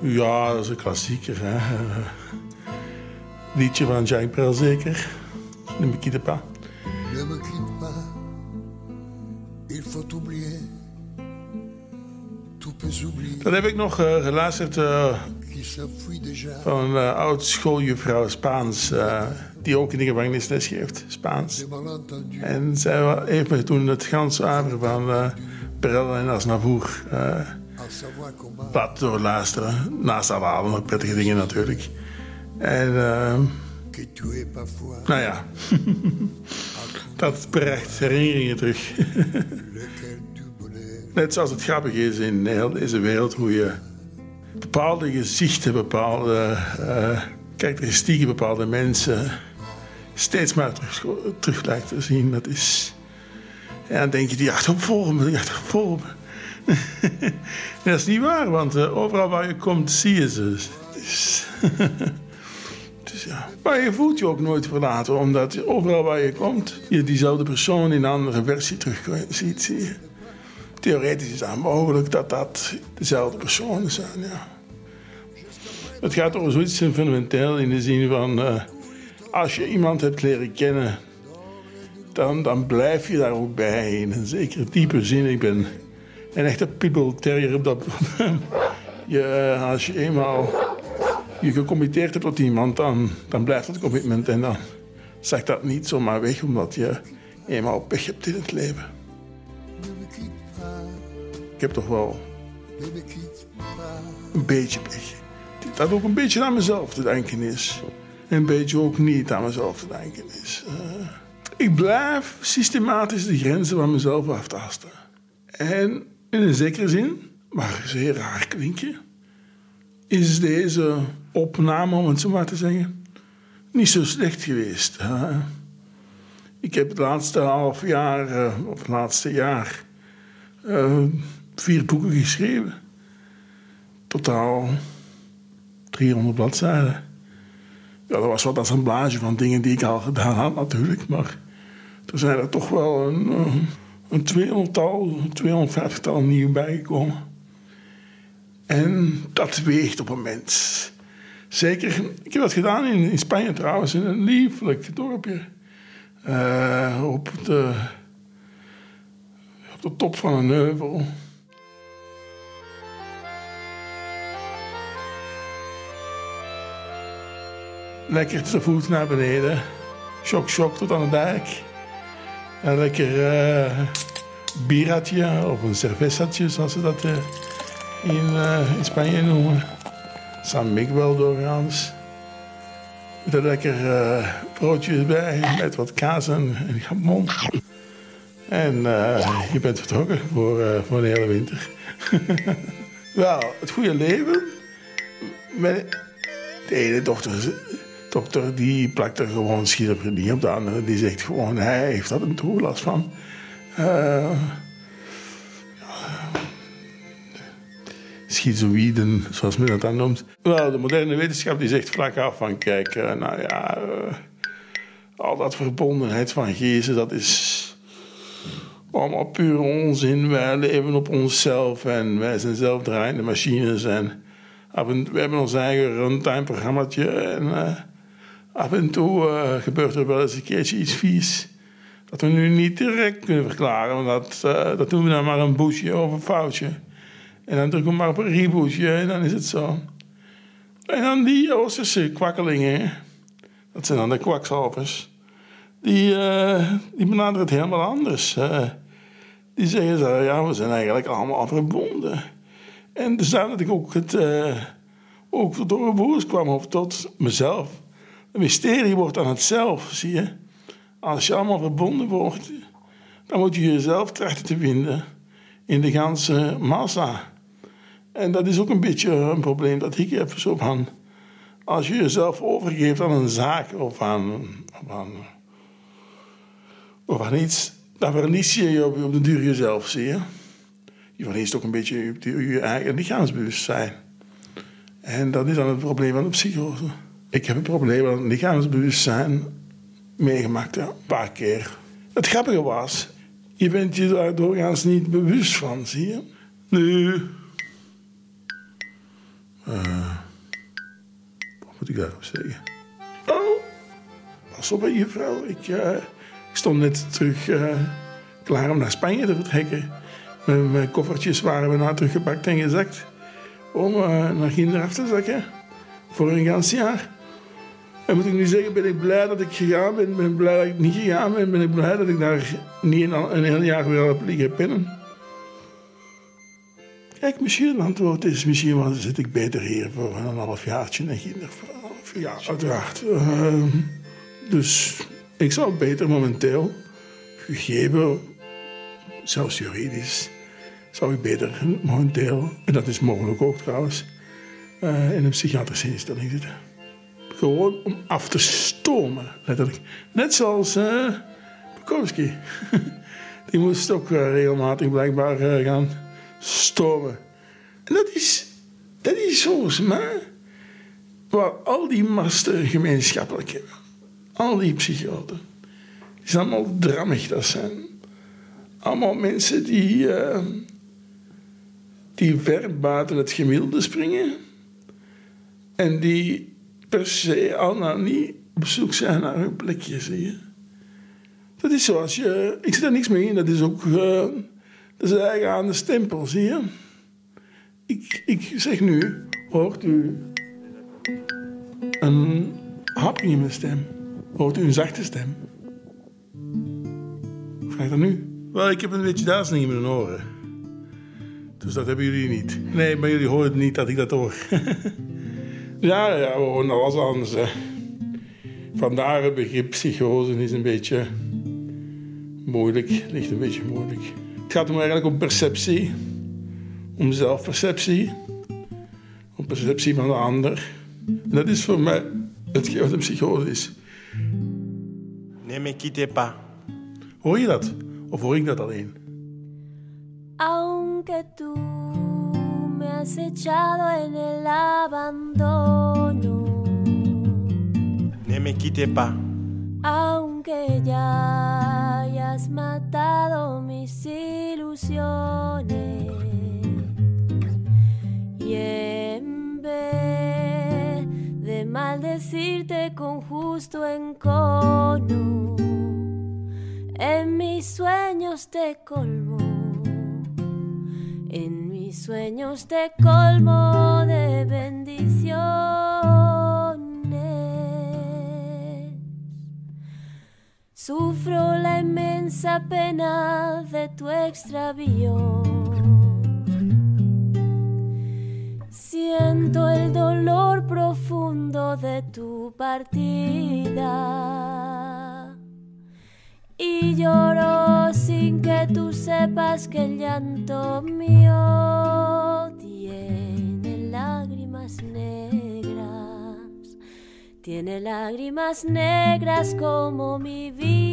Ja, dat is een klassieker. Hè? Liedje van Jacques Brel zeker. Ne me quitte pas. Ne me quitte pas, il faut oublier. Tout peut s'oublier, Dat heb ik nog eh, geluisterd eh, van een eh, oud schooljuffrouw Spaans. die ook in de gevangenis les geeft, Spaans. En zij heeft me toen het ganse avond van Brel en Asnavour comment laten doorluisteren. Naast alle andere prettige dingen natuurlijk. En parfois nou ja, dat brengt herinneringen terug. Net zoals het grappig is in heel deze wereld hoe je bepaalde gezichten, bepaalde eh, karakteristieken, bepaalde mensen steeds maar terug, lijkt te zien. Dat is. En dan denk je, die achter voor me, die me. Dat is niet waar, want eh, overal waar je komt zie je ze. Dus, dus ja. Maar je voelt je ook nooit verlaten, omdat overal waar je komt, je diezelfde persoon in een andere versie terug ziet, zie je. Theoretisch is het mogelijk dat dat dezelfde personen zijn, ja. Het gaat over zoiets fundamenteel in de zin van... eh, als je iemand hebt leren kennen, dan, dan blijf je daar ook bij. In een zekere diepe zin. Ik ben een echte pitbull terrier op dat je, eh, Als je eenmaal je gecommitteerd hebt tot iemand, dan, dan blijft dat commitment. En dan zakt dat niet zomaar weg, omdat je eenmaal pech hebt in het leven. Ik heb toch wel een beetje pech. Dat ook een beetje aan mezelf te denken is. En een beetje ook niet aan mezelf te denken is. Eh, ik blijf systematisch de grenzen van mezelf aftasten. En in een zekere zin, maar zeer raar klinken, is deze opname, om het zo maar te zeggen, niet zo slecht geweest. Ik heb het laatste half jaar, eh, of het laatste jaar, eh, vier boeken geschreven. Totaal 300 bladzijden. Ja, dat was wat assemblage van dingen die ik al gedaan had natuurlijk. Maar er zijn er toch wel een, eh, een 200-tal, 250-tal nieuw bijgekomen. En dat weegt op een mens. Zeker, ik heb dat gedaan in, in Spanje trouwens, in een lieflijk dorpje. Eh, op, de, op de top van een heuvel. Lekker te voet naar beneden. Shock, shock tot aan de dijk. En lekker bieratje of een cervezatje, zoals ze dat eh, in, eh, in Spanje noemen. San Miguel doorgaans. Met een lekker broodje bij, met wat kaas en, en. En je bent vertrokken voor, voor de hele winter. Wel, het goede leven. Met de ene dochter, dokter die plakt er gewoon schizofrenie op. De andere die zegt gewoon, hij heeft dat een toelast van. Eh, schizoïden, zoals men dat dan noemt. Wel, de moderne wetenschap die zegt vlak af van... kijk, eh, nou ja... eh, al dat verbondenheid van geesten, dat is... allemaal pure onzin. Wij leven op onszelf en wij zijn zelfdraaiende machines. En we hebben ons eigen runtime-programmaatje. En af en toe eh, gebeurt er wel eens een keertje iets vies... dat we nu niet direct kunnen verklaren. Want dat, eh, dat doen we dan maar een boesje of een foutje... En dan drukken we maar op een rebootje en dan is het zo. En dan die Oosterse kwakkelingen, dat zijn dan de kwakzalvers, die, eh, die benaderen het helemaal anders. die zeggen zo, ja, we zijn eigenlijk allemaal verbonden. En dus daar dat ik ook, het, ook door een boers kwam of tot mezelf. Het mysterie wordt aan het zelf, zie je. Als je allemaal verbonden wordt, dan moet je jezelf trachten te vinden in de ganse massa. En dat is ook een beetje een probleem dat ik heb. Zo van, als je jezelf overgeeft aan een zaak of aan, of aan, of aan iets, dan verlies je je op, de duur jezelf, zie je. Je verliest ook een beetje je, je eigen lichaamsbewustzijn. En dat is dan het probleem van de psychose. Ik heb een probleem het lichaamsbewustzijn meegemaakt, ja, een paar keer. Het grappige was, je bent je daar doorgaans niet bewust van, zie je. Nu, Eh, wat moet ik daarop zeggen? Oh, pas op, juffrouw. Ik, uh, ik stond net terug uh, klaar om naar Spanje te vertrekken. Mijn, koffertjes waren we na teruggepakt en gezakt. Om naar Ginder af te zakken. Voor een gans jaar. En moet ik nu zeggen, ben ik blij dat ik gegaan ben. Ben ik blij dat ik niet gegaan ben. Ben ik blij dat ik daar niet een, een heel jaar weer heb liggen pinnen. Kijk, misschien een antwoord is, misschien zit ik beter hier voor een halfjaartje en Ginder voor een half uiteraard. Uh, dus ik zou beter momenteel, gegeven, zelfs juridisch, zou ik beter momenteel, en dat is mogelijk ook trouwens, uh, in een psychiatrische instelling zitten. Gewoon om af te stomen, letterlijk. Net zoals uh, Bukowski. Die moest ook uh, regelmatig blijkbaar uh, gaan stomen. En dat is, dat is volgens mij waar al die masten gemeenschappelijk hebben. Al die psychoten. Die zijn allemaal drammig, dat zijn. Allemaal mensen die, uh, die ver buiten het gemiddelde springen. En die per se nou niet op zoek zijn naar hun plekje, zie je. Dat is zoals je... Ik zit er niks mee in, dat is ook... Uh, dat is eigen aan de stempel, zie je. Ik, ik zeg nu, hoort u een hapje in mijn stem? Hoort u een zachte stem? Vraag dat nu. Wel, ik heb een beetje duizeling in mijn oren. Dus dat hebben jullie niet. Nee, maar jullie horen niet dat ik dat hoor. ja, ja, we horen alles anders. Hè. Vandaar het begrip psychose is een beetje moeilijk. Ligt een beetje moeilijk. Het gaat hem eigenlijk om perceptie. Om zelfperceptie. Om perceptie van de ander. En dat is voor mij hetgeen wat een psychose is. Ne me quitte pas. Hoor je dat? Of hoor ik dat alleen? Aunque tú me has echado en el abandono. Ne me quitte pas. Aunque ya hayas matado mis ilusiones. Y en vez de maldecirte con justo encono, en mis sueños te colmo. Sueños te colmo de bendiciones. Sufro la inmensa pena de tu extravío. Siento el dolor profundo de tu partida. Y lloro sin que tú sepas que el llanto mío tiene lágrimas negras. Tiene lágrimas negras como mi vida.